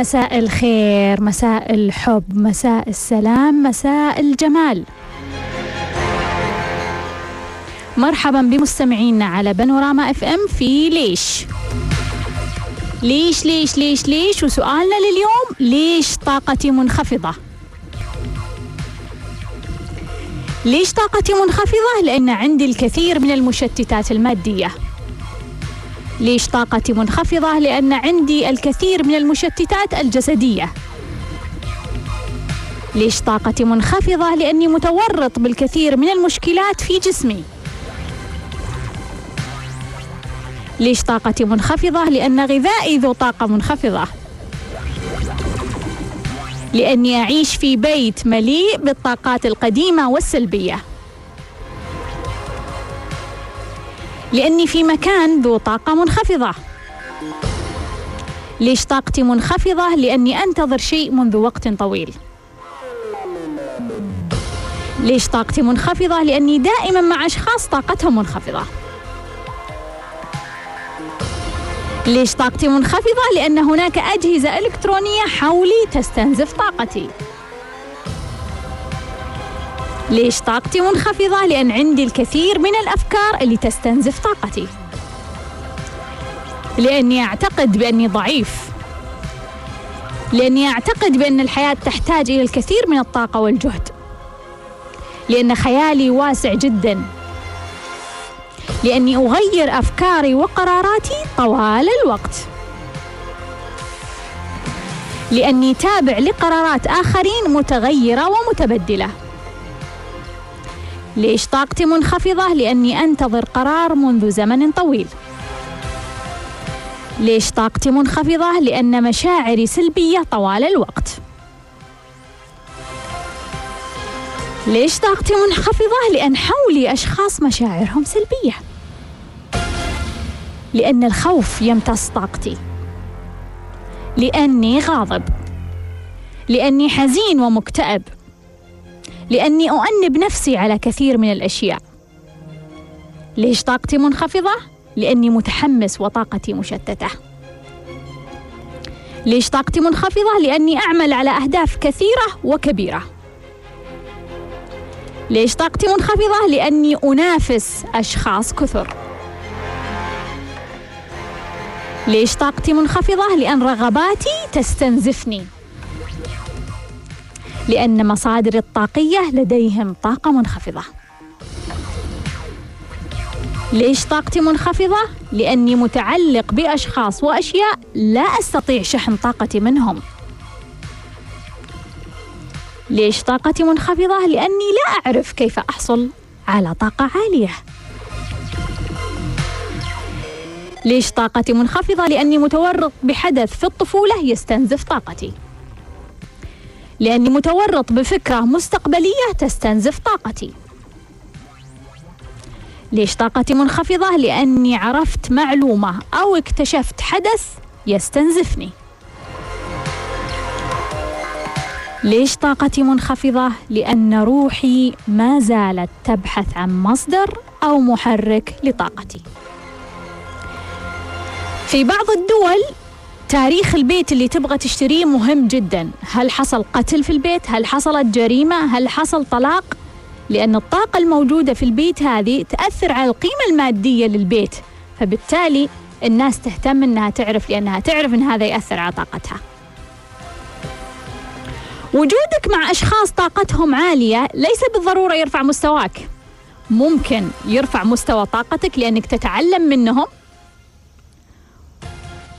مساء الخير مساء الحب مساء السلام مساء الجمال. مرحبا بمستمعينا على بانوراما إف إم في ليش؟ ليش ليش ليش ليش؟ وسؤالنا لليوم ليش طاقتي منخفضة؟ ليش طاقتي منخفضة؟ لأن عندي الكثير من المشتتات المادية. ليش طاقتي منخفضة لأن عندي الكثير من المشتتات الجسدية. ليش طاقتي منخفضة لأني متورط بالكثير من المشكلات في جسمي. ليش طاقتي منخفضة؟ لأن غذائي ذو طاقة منخفضة. لأني أعيش في بيت مليء بالطاقات القديمة والسلبية. لأني في مكان ذو طاقة منخفضة ليش طاقتي منخفضة؟ لأني أنتظر شيء منذ وقت طويل ليش طاقتي منخفضة؟ لأني دائما مع أشخاص طاقتهم منخفضة ليش طاقتي منخفضة؟ لأن هناك أجهزة إلكترونية حولي تستنزف طاقتي ليش طاقتي منخفضة؟ لأن عندي الكثير من الأفكار اللي تستنزف طاقتي. لأني أعتقد بأني ضعيف. لأني أعتقد بأن الحياة تحتاج إلى الكثير من الطاقة والجهد. لأن خيالي واسع جداً. لأني أغير أفكاري وقراراتي طوال الوقت. لأني تابع لقرارات آخرين متغيرة ومتبدلة. ليش طاقتي منخفضة؟ لأني أنتظر قرار منذ زمن طويل ليش طاقتي منخفضة؟ لأن مشاعري سلبية طوال الوقت ليش طاقتي منخفضة؟ لأن حولي أشخاص مشاعرهم سلبية لأن الخوف يمتص طاقتي لأني غاضب لأني حزين ومكتئب لأني أؤنب نفسي على كثير من الأشياء ليش طاقتي منخفضة؟ لأني متحمس وطاقتي مشتتة ليش طاقتي منخفضة؟ لأني أعمل على أهداف كثيرة وكبيرة ليش طاقتي منخفضة؟ لأني أنافس أشخاص كثر ليش طاقتي منخفضة؟ لأن رغباتي تستنزفني لأن مصادر الطاقية لديهم طاقة منخفضة ليش طاقتي منخفضة؟ لأني متعلق بأشخاص وأشياء لا أستطيع شحن طاقتي منهم ليش طاقتي منخفضة؟ لأني لا أعرف كيف أحصل على طاقة عالية ليش طاقتي منخفضة؟ لأني متورط بحدث في الطفولة يستنزف طاقتي لأني متورط بفكرة مستقبلية تستنزف طاقتي ليش طاقتي منخفضة؟ لأني عرفت معلومة أو اكتشفت حدث يستنزفني ليش طاقتي منخفضة؟ لأن روحي ما زالت تبحث عن مصدر أو محرك لطاقتي في بعض الدول تاريخ البيت اللي تبغى تشتريه مهم جدا. هل حصل قتل في البيت؟ هل حصلت جريمة؟ هل حصل طلاق؟ لأن الطاقة الموجودة في البيت هذه تأثر على القيمة المادية للبيت. فبالتالي الناس تهتم إنها تعرف لأنها تعرف إن هذا يأثر على طاقتها. وجودك مع أشخاص طاقتهم عالية ليس بالضرورة يرفع مستواك. ممكن يرفع مستوى طاقتك لأنك تتعلم منهم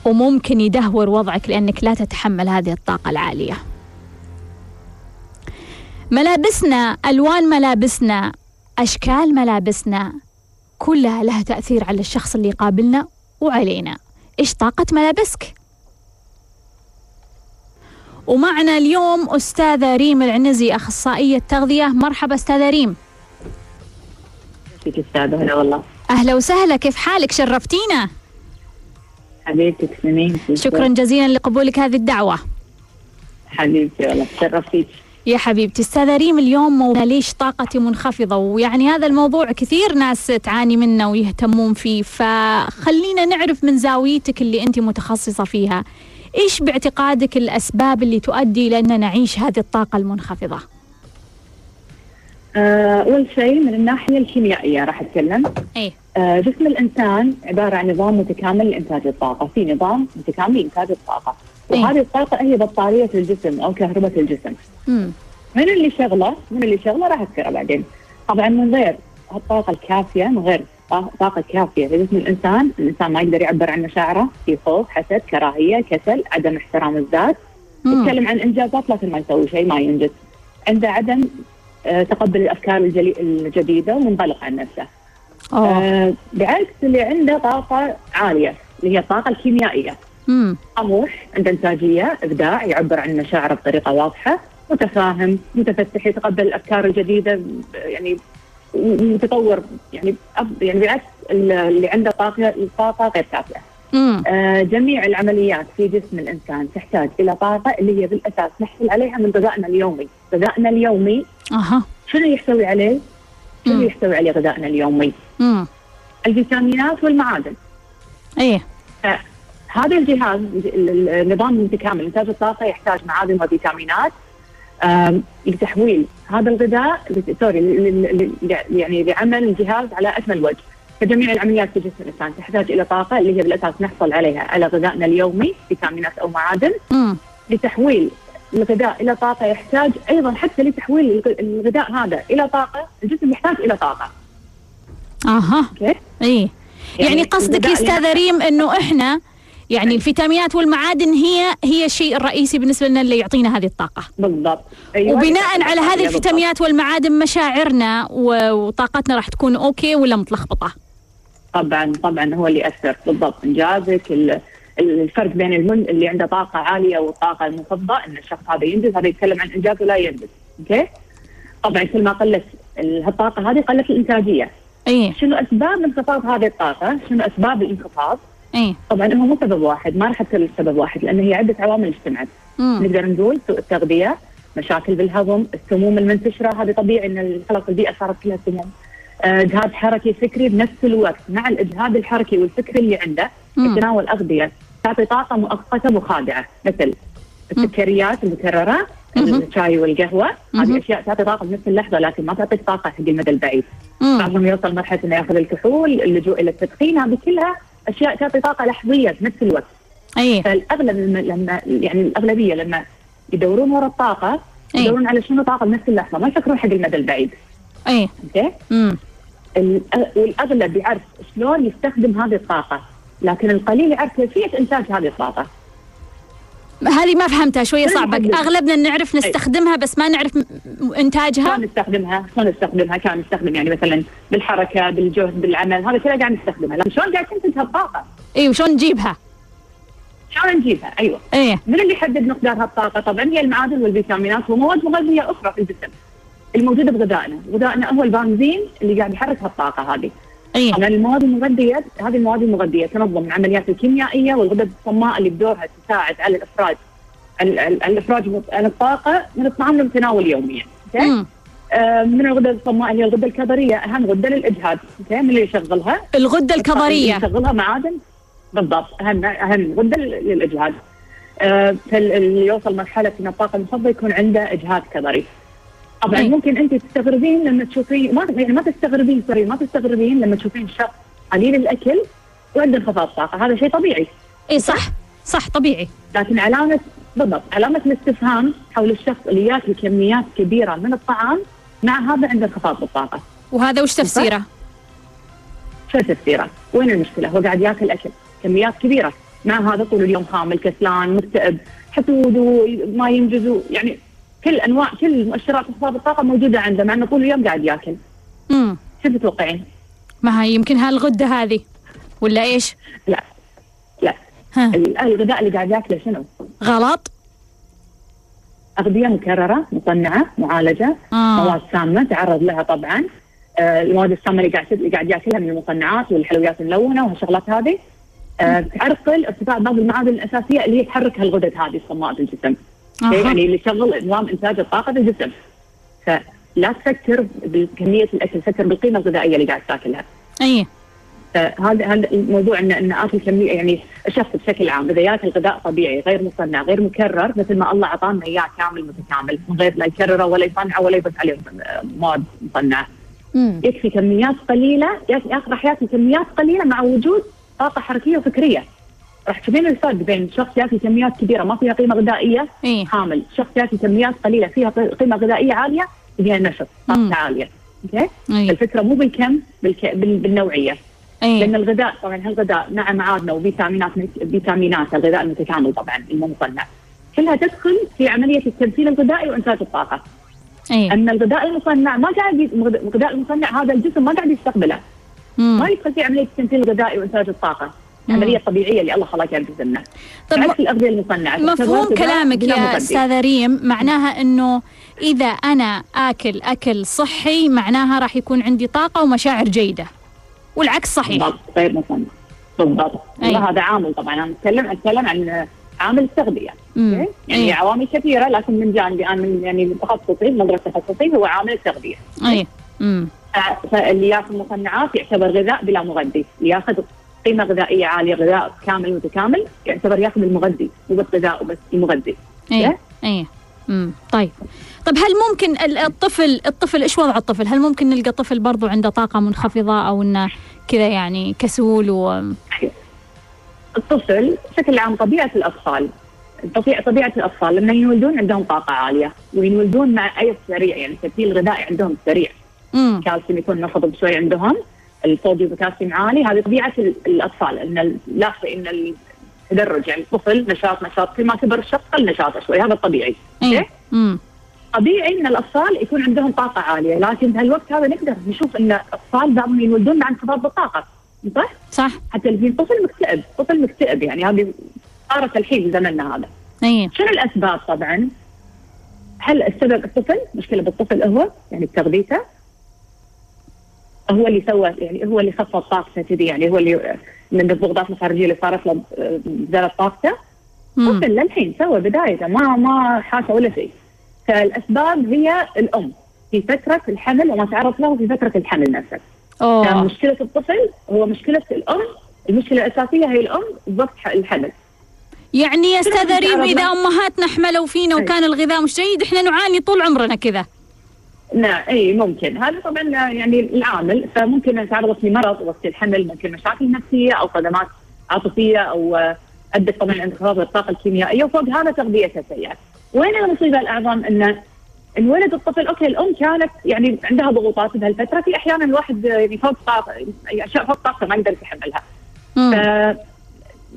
وممكن يدهور وضعك لأنك لا تتحمل هذه الطاقة العالية. ملابسنا ألوان ملابسنا أشكال ملابسنا كلها لها تأثير على الشخص اللي يقابلنا وعلينا. إيش طاقة ملابسك؟ ومعنا اليوم أستاذة ريم العنزي أخصائية تغذية مرحبا أستاذة ريم. أستاذة هلا والله. أهلا وسهلا كيف حالك؟ شرفتينا. حبيبتي تسلمين شكرا جزيلا لقبولك هذه الدعوة. حبيبتي والله تشرفتي يا حبيبتي أستاذة ريم اليوم موضوع ليش طاقتي منخفضة؟ ويعني هذا الموضوع كثير ناس تعاني منه ويهتمون فيه فخلينا نعرف من زاويتك اللي أنت متخصصة فيها. إيش باعتقادك الأسباب اللي تؤدي أن نعيش هذه الطاقة المنخفضة؟ آه، أول شيء من الناحية الكيميائية راح أتكلم. آه، جسم الإنسان عبارة عن نظام متكامل لإنتاج الطاقة، في نظام متكامل لإنتاج الطاقة، إيه. وهذه الطاقة هي بطارية الجسم أو كهرباء الجسم. مم. من اللي شغله؟ من اللي شغله راح أذكره بعدين. طبعا من غير الطاقة الكافية، من غير طا- طاقة كافية لجسم الإنسان، الإنسان ما يقدر يعبر عن مشاعره، في خوف، حسد، كراهية، كسل، عدم احترام الذات،. يتكلم عن إنجازات لكن ما يسوي شيء ما ينجز. عنده عدم آه، تقبل الأفكار الجديدة ومنغلق عن نفسه. أوه. آه بعكس اللي عنده طاقة عالية اللي هي الطاقة الكيميائية. مم. طموح عنده إنتاجية إبداع يعبر عن مشاعره بطريقة واضحة متفاهم متفتح يتقبل الأفكار الجديدة يعني متطور يعني يعني بالعكس اللي عنده طاقة الطاقه غير كافية. آه جميع العمليات في جسم الإنسان تحتاج إلى طاقة اللي هي بالأساس نحصل عليها من غذائنا اليومي، غذائنا اليومي أها شنو يحتوي عليه؟ مم. يحتوي عليه غذائنا اليومي؟ مم. الفيتامينات والمعادن. إيه هذا الجهاز ال- ال- النظام المتكامل إنتاج الطاقة يحتاج معادن وفيتامينات لتحويل هذا الغذاء سوري يعني لعمل الجهاز على أكمل وجه فجميع العمليات في جسم الإنسان تحتاج إلى طاقة اللي هي بالأساس نحصل عليها على غذائنا اليومي فيتامينات أو معادن مم. لتحويل الغذاء إلى طاقة يحتاج أيضا حتى لتحويل الغ- الغذاء هذا إلى طاقة الجسم يحتاج إلى طاقة. أها. okay؟ إيه يعني قصدك يا أستاذة ريم إنه إحنا يعني الفيتامينات والمعادن هي هي الشيء الرئيسي بالنسبة لنا اللي يعطينا هذه الطاقة. بالضبط. أيوة وبناء على هذه. الفيتامينات والمعادن مشاعرنا وطاقتنا راح تكون okay ولا متلخبطة؟ طبعا طبعا هو اللي يأثر. بالضبط. إنجازك ال- الفرق بين المن اللي عنده طاقة عالية والطاقه المنخفضه إن الشخص هذا ينجز هذا يتكلم عن إنجاز ولا ينجز. أوكي؟ طبعا كل ما قلت ال- الطاقه هذه قلت الإنتاجية. إيه شنو أسباب انخفاض هذه الطاقة؟ شنو أسباب الانخفاض؟ إيه طبعا هو مو سبب واحد ما راح اذكر السبب واحد لأن هي عدة عوامل اجتمعت. نقدر نقول سوء التغذية مشاكل بالهضم السموم المنتشرة هذه طبيعي إن خلاص البيئة صارت كلها سموم. اجهاد حركي فكري بنفس الوقت مع الاجهاد الحركي والفكري اللي عنده. يتناول اغذيه تعطي طاقة مؤقته مخادعة مثل السكريات المكررة. الشاي والقهوة. هذه أشياء تعطي طاقة بنفس اللحظة لكن ما تعطيك طاقة حق المدى البعيد. بعضهم يوصل مرحلة إنه يأخذ الكحول اللجوء إلى التدخين هذه كلها أشياء تعطي طاقة لحظية بنفس الوقت إيه فالأغلب لما, يعني الأغلبية لما يدورون ورا الطاقة. يدورون على شنو طاقة بنفس اللحظة ما يفكرون حق المدى البعيد إيه أوكي والأغلب يعرف شلون يستخدم هذه الطاقة. لكن القليل يعرف كيفية إنتاج هذه الطاقة. هذه ما فهمتها شوية صعبة؟ أغلبنا نعرف نستخدمها بس ما نعرف إنتاجها؟ شلون نستخدمها شلون نستخدمها كان نستخدم يعني مثلا بالحركة بالجهد بالعمل هذا كله قاعد نستخدمها. لكن شلون قاعد تنتج هالطاقة؟ إيه وشلون نجيبها؟ شلون نجيبها؟ أيوه. إيه. من اللي يحدد مقدار هالطاقة؟ طبعا هي المعادن والفيتامينات ومواد مغذية أخرى في الجسم. الموجودة بغذائنا، غذائنا هو البنزين اللي قاعد يحرك هالطاقة هذه. إيه طبعا المواد المغذيه هذه المواد المغذية تنظم من العمليات الكيميائية والغدد الصماء اللي بدورها تساعد على الافراز ال- ال- الإفراج عن الطاقة من الطعام المتناول يوميا. okay؟ آه من الغدد الصماء اللي هي الغدة الكظريه أهم غدة للإجهاد، okay؟ من اللي يشغلها؟ الغدة الكظريه يشغلها معادن بالضبط اهم أهم غدة للإجهاد. آه فاللي يوصل مرحلة إن الطاقة المنخفضه يكون عنده إجهاد كظري. طبعا أي. ممكن أنت تستغربين لما تشوفين ما يعني ما تستغربين سوري ما تستغربين لما تشوفين شخص قليل الأكل وعنده انخفاض طاقة هذا شيء طبيعي إيه صح صح طبيعي لكن علامه بالضبط علامة الاستفهام حول الشخص اللي ياكل كميات كبيرة من الطعام مع هذا عنده انخفاض بالطاقة وهذا وش تفسيره؟ شو تفسيره؟ وين المشكلة؟ هو قاعد ياكل أكل كميات كبيرة مع هذا طول اليوم خامل كسلان مكتئب حسود وما ينجز يعني كل أنواع كل مؤشرات انخفاض الطاقة موجودة عنده مع إنه طول اليوم قاعد ياكل امم شو تتوقعين؟ ما هي يمكن هالغده هذه ولا إيش؟ لا لا ها ال- الغذاء اللي قاعد ياكله شنو؟ غلط؟ أغذية مكررة مصنعة معالجة آه مواد سامة تعرض لها طبعا آه، المواد السامة اللي قاعد اللي قاعد ياكلها من المصنعات والحلويات الملونة وهالشغلات هذه آه، تعرقل ارتفاع بعض المعادن الأساسية اللي هي تحرك هالغدد هذه الصماء في الجسم. يعني اللي يشغل نظام إنتاج الطاقة في الجسم فلا تفكر بكمية الأكل فكر بالقيمة الغذائية اللي قاعد تاكلها. إيه فهذا هذا الموضوع ان إن آكل كمية يعني الشخص بشكل عام. إذا ياكل غذاء طبيعي غير مصنع غير مكرر مثل ما الله أعطانا إياه كامل متكامل. من غير لا يكرره ولا يصنعه ولا يضيف عليه مواد مصنعه. يكفي كميات قليلة راح ياكل كميات قليلة مع وجود طاقة حركية وفكرية. راح تشوفين الفرق بين شخص ياكل كميات كبيرة ما فيها قيمة غذائية إيه؟ حامل، شخص ياكل كميات قليلة فيها قيمة غذائية عالية فيها نشط، طاقة عالية. أوكي؟ إيه؟ الفكرة مو بالكم بالك... بال... بالنوعية. أيه. لأن الغذاء طبعا هالغذاء مع معادنه وفيتامينات فيتامينات الغذاء المتكامل طبعا المصنع كلها تدخل في عملية التمثيل الغذائي وإنتاج الطاقة. أيه. أما الغذاء المصنع ما قاعد. الغذاء المصنع هذا الجسم ما قاعد يستقبله. مم. ما يدخل في عملية التمثيل الغذائي وإنتاج الطاقة. العملية الطبيعيه اللي الله خلقها بجسمنا. طب عكس الاغذيه المصنعه مفهوم كلامك يا. أستاذة ريم معناها إنه إذا أنا آكل أكل صحي معناها راح يكون عندي طاقة ومشاعر جيدة والعكس صحيح بالضبط غير مصنع. بالضبط. أي. هذا عامل طبعا أنا اتكلم أتكلم عن عامل التغذية. يعني أي. عوامل كثيرة لكن من جانبي أنا من يعني تخصصي نظره تخصصي هو عامل التغذية. أي فاللي ياكل مصنعات يعتبر غذاء بلا مغذي، اللي ياخذ قيمة غذائية عالية غذاء كامل متكامل يعتبر ياخذ المغذي مو بس غذاء وبس المغذي. اي إيه؟ اي امم طيب طب هل ممكن ال- الطفل الطفل إيش وضع الطفل؟ هل ممكن نلقى طفل برضو عنده طاقة منخفضة أو إنه كذا يعني كسول و الطفل بشكل عام طبيعة الأطفال طبيعه الأطفال لما ينولدون عندهم طاقة عالية وينولدون مع أي سريع يعني التمثيل الغذائي عندهم سريع امم الكالسيوم يكون منخفض شوي عندهم الصوديوم والكالسيوم عالي هذه طبيعة ال- الأطفال إن لاحظي إن التدرج يعني الطفل نشاط نشاط كل ما كبر الشخص قل نشاطه شوي هذا الطبيعي okay؟ امم طبيعي إن الأطفال يكون عندهم طاقة عالية لكن بهالوقت هذا نقدر نشوف إن الأطفال بعضهم ينولدون مع انخفاض بالطاقة صح؟ صح حتى الحين طفل مكتئب طفل مكتئب يعني هذه صارت الحين بزمننا هذا اي شنو الأسباب طبعا؟ هل السبب الطفل؟ مشكلة بالطفل هو يعني بتغذيته؟ هو اللي سوى يعني هو اللي خفض طاقته كذي يعني هو اللي من الضغوطات الخارجية اللي صارت له زادت طاقته طفل للحين سوى بدايته ما ما حاشا ولا شيء. فالأسباب هي الأم في فترة الحمل وما تعرض له في فترة الحمل نفسه. أوه. فمشكله الطفل هو مشكلة الأم المشكلة الأساسية هي الأم ضبط الحمل. يعني يا استاذه ريم إذا. أمهاتنا حملوا فينا. وكان الغذاء مش جيد إحنا نعاني طول عمرنا كذا. نعم اي ممكن. هذا طبعا يعني العامل فممكن ان تعرضت لمرض وقت الحمل ممكن مشاكل نفسية أو صدمات عاطفية أو أدت طبعا انخفاض الطاقة الكيميائية. وفوق هذا تغذيتها سيئه. وين المصيبة الأعظم؟ انه انولد الطفل okay الأم كانت يعني عندها ضغوطات بهالفتره في أحيانا الواحد يعني فوق طاقة يعني أشياء فوق طاقته ما يقدر يتحملها.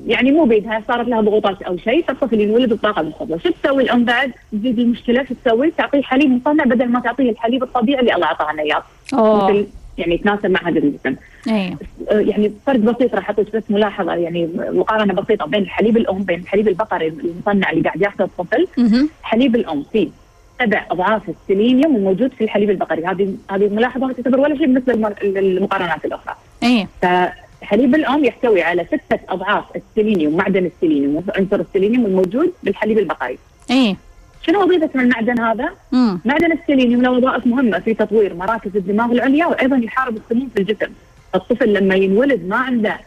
يعني مو بيدها صارت لها ضغوطات أو شيء فالطفل ينولد بطاقة منخفضه، شو تسوي الأم بعد؟ تزيد المشكلة شو تسوي؟ تعطيه حليب مصنع بدل ما تعطيه الحليب الطبيعي اللي الله أعطاه لنا إياه. مثل يعني يتناسب مع هذا الجسم. اي آه، يعني فرق بسيط راح أعطيك بس ملاحظة يعني مقارنة بسيطة بين حليب الأم بين الحليب البقري المصنع اللي قاعد ياخذه الطفل،. حليب الأم فيه سبع أضعاف السيلينيوم الموجود في الحليب البقري، هذه هذه ملاحظة ما تعتبر ولا شيء بالنسبة للم- للمقارنات الأخرى. اي فحليب الأم يحتوي على ستة أضعاف السيلينيوم معدن السيلينيوم عنصر السيلينيوم الموجود بالحليب البقري. إي شنو وظيفة المعدن هذا؟ امم معدن السيلينيوم له وظائف مهمة في تطوير مراكز الدماغ العليا وأيضا يحارب السموم في الجسم. الطفل لما ينولد ما عنده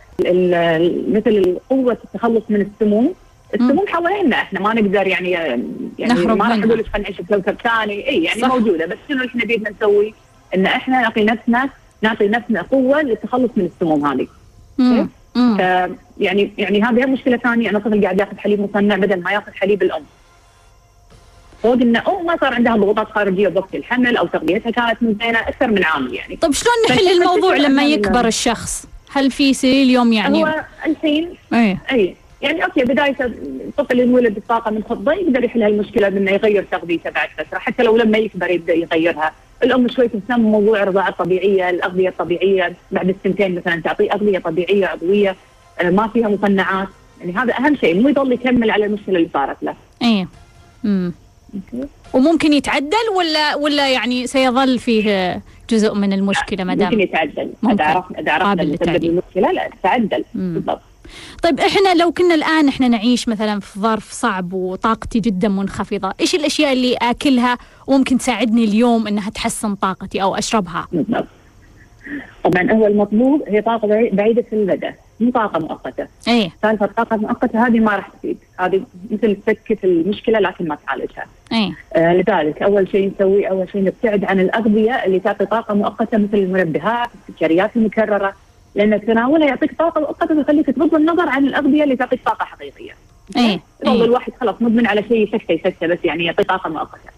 مثل قوه التخلص من السموم السموم حوالينا إحنا ما نقدر يعني يعني ما راح خلينا نعيش بكوكب ثاني إي يعني صح. موجودة بس شنو إحنا بيدنا نسوي؟ إن إحنا نعطي نفسنا نعطي نفسنا قوة للتخلص من السموم هذه. يعني يعني هذه مشكلة ثانية ان الطفل قاعد ياخذ حليب مصنع بدل ما ياخذ حليب الأم. فوق انه أم ما صار عندها ضغوطات خارجية بوقت الحمل أو تغذيتها كانت مزينة أكثر من عامل يعني. طيب شلون نحل الموضوع لما يكبر الشخص؟ هل في سيليوم يعني؟ هو الحين اي اي يعني أوكي بداية الطفل ينولد بطاقة منخفضه يقدر يحل هالمشكلة بانه يغير تغذيته بعد فترة حتى لو لما يكبر يبدأ يغيرها، الأم شوي تهتم بموضوع الرضاعة الطبيعية، الأغذية الطبيعية بعد السنتين مثلا تعطيه أغذية طبيعية عضوية آه، ما فيها مصنعات، يعني هذا أهم شيء مو يضل يكمل على المشكلة اللي صارت له. اي امم وممكن يتعدل ولا ولا يعني سيظل فيه جزء من المشكلة ما ممكن دام يتعدل، ممكن. إذا عرفنا إذا عرفنا قابل للتعديل. المشكلة لا تتعدل. بالضبط. طيب إحنا لو كنا الآن إحنا نعيش مثلا في ظرف صعب وطاقتي جدا منخفضة، إيش الأشياء اللي آكلها وممكن تساعدني اليوم إنها تحسن طاقتي أو أشربها؟ طبعا هو المطلوب هي طاقة بعي- بعيدة المدى مو طاقة مؤقتة. إيه. سالفه الطاقة المؤقتة هذه ما راح تفيد. هذه مثل تسكت المشكلة لكن ما تعالجها. إيه. آه لذلك أول شيء نسويه أول شيء نبتعد عن الأغذية اللي تعطي طاقة مؤقتة مثل المنبهات السكريات المكررة. لأن تناولها يعطيك طاقة مؤقته ويخليك تغض النظر عن الاغذيه اللي تعطيك طاقة حقيقية. إيه يظل إيه الواحد خلاص مدمن على شيء يسكته يسكته بس يعني يعطي طاقة مؤقتة.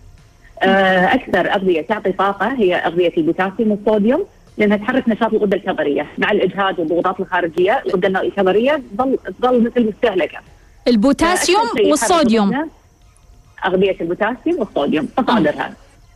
آه أكثر اغذيه تعطي طاقة هي اغذيه البوتاسيوم والصوديوم لأنها تحرك نشاط الغدة الكظريه مع الاجهاد والضغوطات الخارجية الغدة الكظريه تظل تظل مثل مستهلكة. البوتاسيوم يحرك والصوديوم اغذيه البوتاسيوم والصوديوم مصادرها.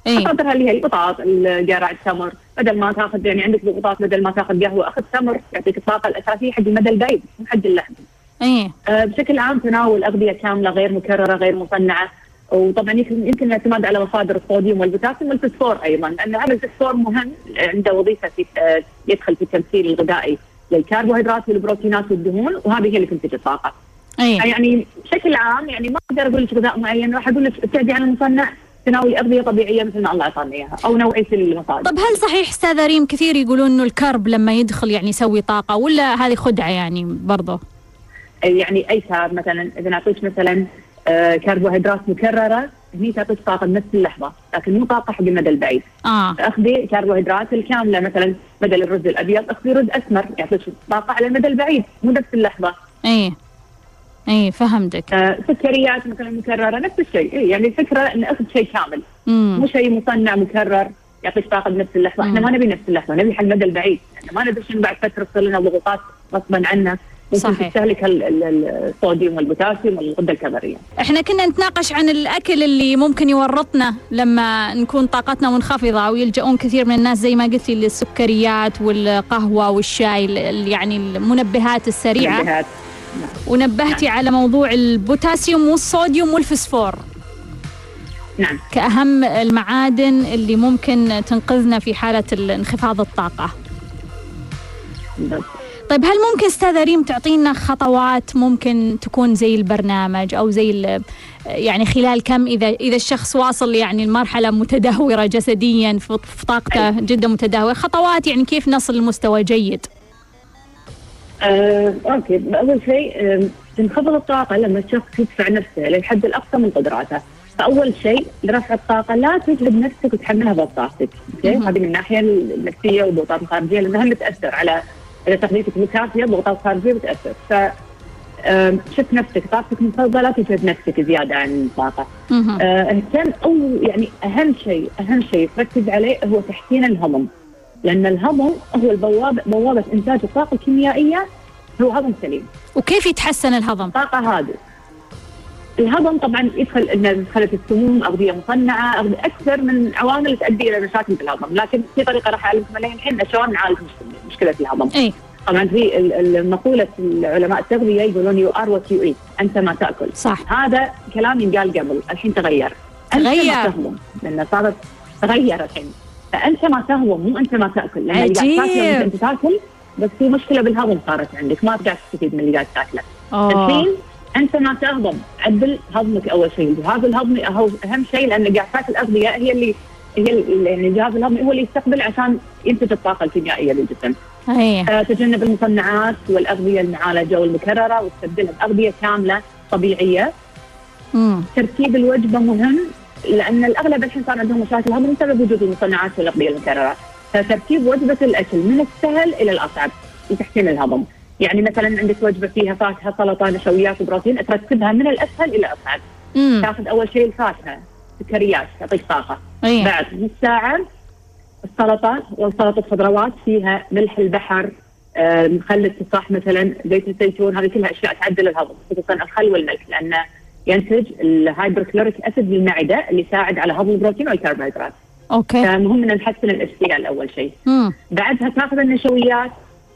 إيه. مصادرها اللي هي البطاط القرع التمر. بدل ما تاخذ يعني عندك ضغوطات بدل ما تاخذ قهوة أخذ تمر يعطيك الطاقة الأساسية حق المدى البعيد مو حق اللحم. إيه. آه بشكل عام تناول أغذية كاملة غير مكررة غير مصنعة. وطبعا يمكن الاعتماد على مصادر الصوديوم والبوتاسيوم والفسفور أيضا لأن هذا الفسفور مهم عنده وظيفة في آه يدخل في التمثيل الغذائي للكربوهيدرات والبروتينات والدهون وهذه هي اللي تنتج الطاقة. إيه. يعني بشكل عام يعني ما أقدر أقول لك غذاء معين راح أقول لك ابتعدي عن المصنع تناولي اغذيه طبيعية مثل ما الله أعطانا إياها أو نوعية المصادر. طب هل صحيح استاذه ريم كثير يقولون إنه الكرب لما يدخل يعني يسوي طاقة ولا هذه خدعة يعني برضه يعني أي كارب مثلا إذا نعطيك مثلا آه كربوهيدرات مكررة هني تعطيك طاقة بنفس اللحظة لكن مو طاقة حق المدى البعيد. آه اخذي كربوهيدرات الكاملة مثلا بدل الرز الأبيض أخذي رز أسمر يعطيك طاقة على المدى البعيد مو نفس اللحظة. إيه إيه فهمتك آه سكريات مثلا مكررة نفس الشيء إيه يعني الفكرة إن أخذ شيء كامل مو شيء مصنع مكرر يعطيك طاقة بنفس اللحظة، إحنا مم. ما نبي نفس اللحظة، نبي حق المدى البعيد، إحنا ما ندري شنو بعد فترة تصير لنا ضغوطات غصبا عنا صحيح. تستهلك ال- ال- الصوديوم والبوتاسيوم والغدة الكظريه. إحنا كنا نتناقش عن الأكل اللي ممكن يورطنا لما نكون طاقتنا منخفضة أو يلجؤون كثير من الناس زي ما قلتي للسكريات والقهوة والشاي ال- يعني المنبهات السريعة منبهات. ونبهتي على موضوع البوتاسيوم والصوديوم والفسفور. نعم. كأهم المعادن اللي ممكن تنقذنا في حالة ال- انخفاض الطاقة. بالضبط. طيب هل ممكن أستاذة ريم تعطينا خطوات ممكن تكون زي البرنامج أو زي يعني خلال كم اذا إذا الشخص واصل يعني المرحله متدهورة جسديا في طاقته جدا متدهورة خطوات يعني كيف نصل لمستوى جيد؟ آه، okay. أول شيء آه، تنخفض الطاقة لما الشخص يدفع نفسه للحد الأقصى من قدراته. فأول شيء لرفع الطاقة. لا تجهد نفسك وتحملها بطاقتك okay. هذه من الناحية النفسية والضغوطات الخارجية لأنها هم تأثر على اذا تغذيتك مو كافيه الضغوطات الخارجية بتأثر. ف شوف نفسك. طاقتك مفضله لا تجهد نفسك زيادة عن الطاقة. آه، اهتم أو يعني أهم شيء أهم شيء تركز عليه هو تحسين الهضم. لأن الهضم هو البوابه بوابة إنتاج الطاقة الكيميائية هو هضم سليم. وكيف يتحسن الهضم؟ الطاقة هذه. الهضم طبعا يدخل إن دخلت السموم أغذية مصنعة أغذية أكثر من عوامل تؤدي إلى مشاكل بالهضم لكن في طريقة راح أعلمكم عليها الحين شلون نعالج مشكله الهضم. إي. طبعا في مقوله علماء التغذيه يقولون you are what you eat أنت ما تأكل. صح. هذا كلام ينقال قبل الحين تغير. أنت تغير. ما تهضم. لأن صارت تغير الحين. فأنت ما تهضم مو أنت ما تأكل لأن اللي. قاعد تاكله أنت تاكل بس في مشكلة بالهضم صارت عندك ما تقدر تستفيد من اللي قاعد تاكله أوه. الحين أنت ما تهضم عدل هضمك أول شيء الجهاز الهضمي هو أهم شيء لأن قاعد تاكل اغذيه هي اللي هي يعني الجهاز الهضمي هو اللي يستقبل عشان ينتج الطاقة الكيميائية للجسم. آه، تجنب المصنعات والأغذية المعالجه والمكرره واستبدلها باغذيه كاملة طبيعية. مم. ترتيب الوجبة مهم لأن الأغلب الحين صار عندهم مشاكل هضم بسبب وجود المصنعات والاغذيه المكررة. فترتيب وجبة الأكل من السهل إلى الأصعب لتحسين الهضم. يعني مثلا عندك وجبة فيها فاكهة سلطه نشويات وبروتين ترتبها من الأسهل إلى الأصعب. تأخذ أول شيء الفاكهة سكريات تعطيك طاقة بعد نص ساعة السلطة والسلطة خضروات فيها ملح البحر آه، خل التفاح مثلا زيت الزيتون هذه كلها أشياء تعدل الهضم خصوصا الخل والملح لأنه ينتج ال hydrochloric acid للمعدة اللي يساعد على هضم البروتين والكربوهيدرات okay. فمهم ان نحسن الاجتيال أول شيء. مم. بعدها تأخذ النشويات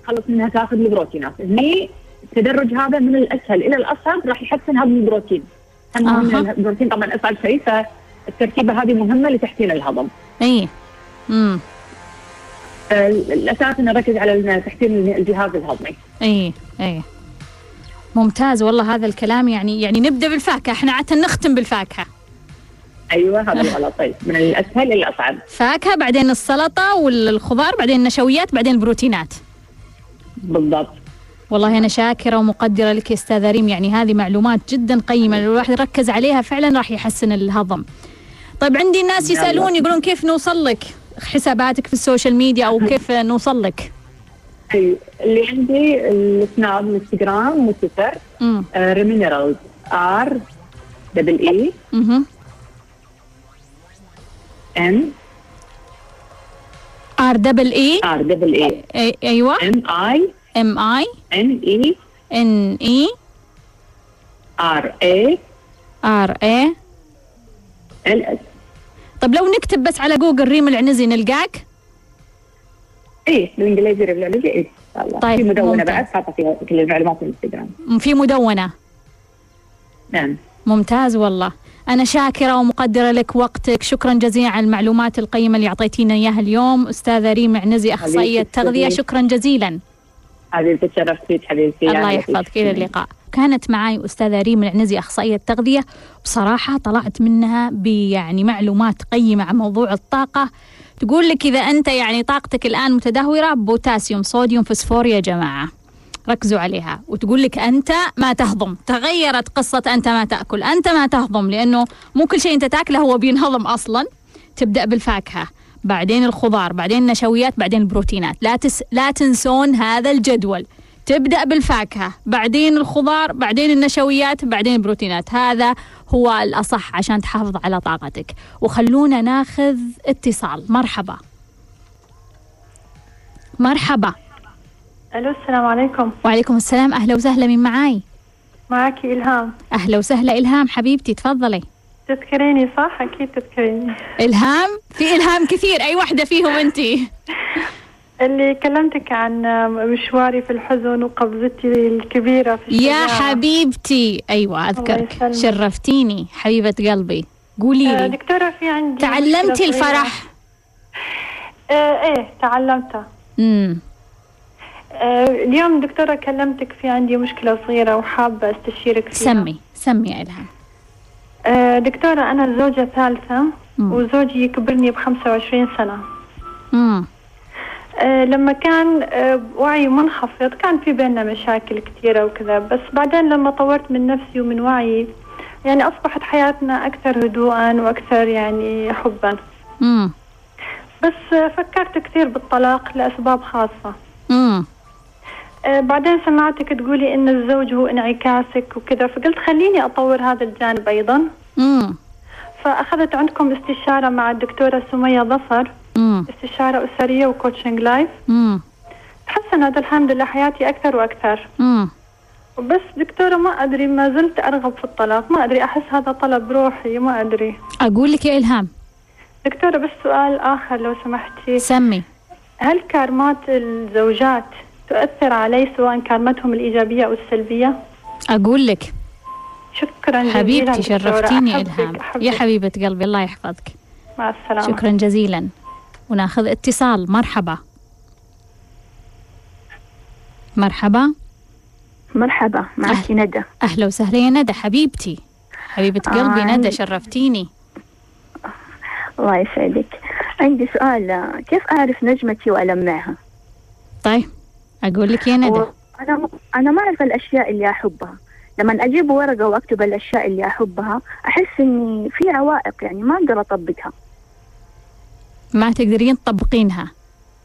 خلص منها تأخذ البروتينات. هني التدرج هذا من الأسهل إلى الأصعب راح يحسن هذا البروتين. من البروتين طبعا أصعب شيء فالتركيبة هذه مهمة لتحسين الهضم. إي. امم الأساس ان نركز على تحسين الجهاز الهضمي. إي إي. ممتاز والله هذا الكلام يعني يعني نبدأ بالفاكهة إحنا عادة نختم بالفاكهة. أيوه هذا الغلط. طيب من الأسهل إلى الأصعب. فاكهة بعدين السلطة والخضار بعدين النشويات بعدين البروتينات. بالضبط. والله أنا شاكرة ومقدرة لك يا أستاذة ريم يعني هذه معلومات جدا قيمة لو الواحد يركز عليها فعلا راح يحسن الهضم. طيب عندي ناس يسألون يقولون كيف نوصل لك حساباتك في السوشيال ميديا أو كيف نوصل لك؟ أي اللي عندي السناب الانستغرام وتويتر ريمينرالز ار دبل اي ام ار دبل اي ار دبل اي أيوه. ام اي ام اي ان اي ان اي R A R A L S طيب لو نكتب بس على جوجل ريم العنزي نلقاك؟ إيه بالإنجليزي العنزي إيه طيب في مدونة ممتاز. بعد حاطة فيها كل المعلومات في الإنستغرام. في مدونة. نعم. ممتاز والله. أنا شاكرة ومقدرة لك وقتك. شكرا جزيلا على المعلومات القيمة اللي أعطيتينا إياها اليوم. أستاذة ريم عنزي أخصائية تغذية. شكرا جزيلا. حبيبتي تشرفت فيك حبيبتي الله يحفظك. إلى اللقاء. كانت معي أستاذة ريم العنزي أخصائية تغذية. بصراحة طلعت منها بيعني معلومات قيمة عن موضوع الطاقة. تقول لك إذا أنت يعني طاقتك الآن متدهورة بوتاسيوم صوديوم فوسفور يا جماعة. ركزوا عليها. وتقول لك أنت ما تهضم. تغيرت قصة أنت ما تأكل. أنت ما تهضم لأنه مو كل شيء أنت تاكله هو بينهضم أصلا. تبدأ بالفاكهة بعدين الخضار بعدين النشويات بعدين البروتينات. لا تس... لا تنسون هذا الجدول. تبدأ بالفاكهة بعدين الخضار بعدين النشويات بعدين البروتينات. هذا هو الأصح عشان تحافظ على طاقتك. وخلونا ناخذ اتصال. مرحبا. مرحبا. ألو السلام عليكم. وعليكم السلام. أهلا وسهلا. من معاي؟ معك إلهام. أهلا وسهلا. إلهام حبيبتي تفضلي. تذكريني صح؟ أكيد تذكريني. إلهام؟ في إلهام كثير. أي واحدة فيهم انت اللي كلمتك عن مشواري في الحزن وقبضتي الكبيرة في الشجاعة. يا حبيبتي. أيوه أذكرك. شرفتيني. حبيبة قلبي قولي لي. آه دكتورة في عندي تعلمتي الفرح؟ آه إيه تعلمتها. امم آه، اليوم دكتورة كلمتك في عندي مشكلة صغيرة وحابة أستشيرك فيها. سمي سمي يا إلهام آه، دكتورة أنا زوجة ثالثة مم. وزوجي يكبرني بخمسة وعشرين سنة. مم. أه لما كان أه وعي منخفض كان في بيننا مشاكل كثيرة وكذا بس بعدين لما طورت من نفسي ومن وعي يعني أصبحت حياتنا أكثر هدوءا وأكثر يعني حبا. مم. بس فكرت كثير بالطلاق لأسباب خاصة. مم. آه، بعدين سمعتك تقولي إن الزوج هو انعكاسك وكذا فقلت خليني أطور هذا الجانب أيضا. امم فأخذت عندكم استشارة مع الدكتورة سمية ظفر. امم استشارة أسرية و coaching life امم تحسنت الحمد لله حياتي أكثر وأكثر. امم بس دكتورة ما أدري ما زلت أرغب في الطلاق. ما أدري أحس هذا طلب روحي ما أدري. أقول لك يا إلهام. دكتورة بس سؤال آخر لو سمحتي. سمي. هل كارمات الزوجات تؤثر علي سواء كارمتهم الإيجابية أو السلبية؟ أقول لك. شكرا جزيلا حبيبتي شرفتيني إلهام. يا حبيبة قلبي الله يحفظك. مع السلامة. شكرا جزيلا. وناخذ اتصال. مرحبا. مرحبا. مرحبا معك أهل. ندى. أهلا وسهلا يا ندى حبيبتي. حبيبة قلبي آه ندى شرفتيني. الله يسعدك. عندي سؤال كيف أعرف نجمتي وألمعها طيب أقول لك يا ندى. أنا أنا ما أعرف الأشياء اللي أحبها. لما أجيب ورقة وأكتب الأشياء اللي أحبها أحس إني في عوائق يعني ما أقدر أطبقها. ما تقدرين تطبقينها.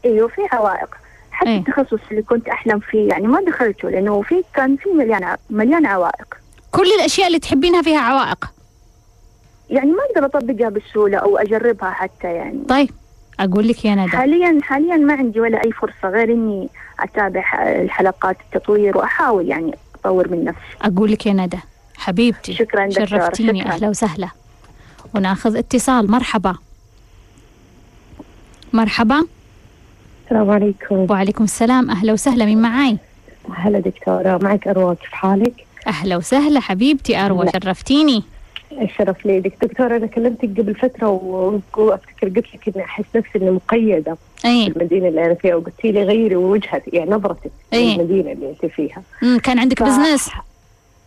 أيوه في عوائق. حتى إيه؟ التخصص اللي كنت أحلم فيه يعني ما دخلته لأنه في كان في مليان مليان عوائق. كل الأشياء اللي تحبينها فيها عوائق. يعني ما أقدر أطبقها بسهولة أو أجربها حتى يعني. طيب أقول لك يا ندى. حاليا حاليا ما عندي ولا أي فرصة غير إني أتابع الحلقات التطوير وأحاول يعني أطور من نفسي. أقول لك يا ندى حبيبتي شكرا دكتورة شرفتيني شكرا. أهلا وسهلا. وناخذ اتصال مرحبا. مرحبا. السلام عليكم. وعليكم السلام. أهلا وسهلا من معاي؟ هلا دكتورة معك أروى كيف حالك؟ أهلا وسهلا حبيبتي اروى شرفتيني. الشرف لي دك دكتورة أنا كلمتك قبل فترة وأفتكر قلت لك إني أحس نفسي إني مقيدة في اي المدينة اللي أنا فيها وقلتي لي غيري وجهتك يعني نظرتك إيه. للمدينة اللي أنت فيها. مم، كان عندك ف- business؟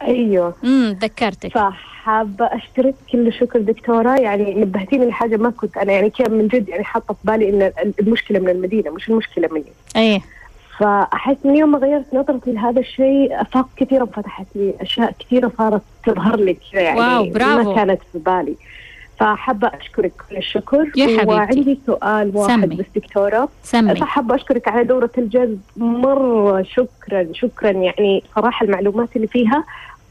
أيوه. امم ذكرتك فحابة أشترك كل شكر دكتورة. يعني نبهتيني لحاجة ما كنت أنا يعني كان من جد يعني حاطة في بالي إن المشكلة من المدينة مش المشكلة مني. إيه. فأحس إن يوم ما غيرت نظرتي لهذا الشيء آفاق كثيرة انفتحت لي أشياء كثيرة صارت تظهر لي كذا يعني wow، برافو. ما كانت في بالي. فحابة أشكرك كل الشكر يا حبيبتي. وعندي سؤال واحد سمي. بس دكتورة. سمي فحابة أشكرك على دورة الجذب. مرة شكرا شكرا. يعني صراحة المعلومات اللي فيها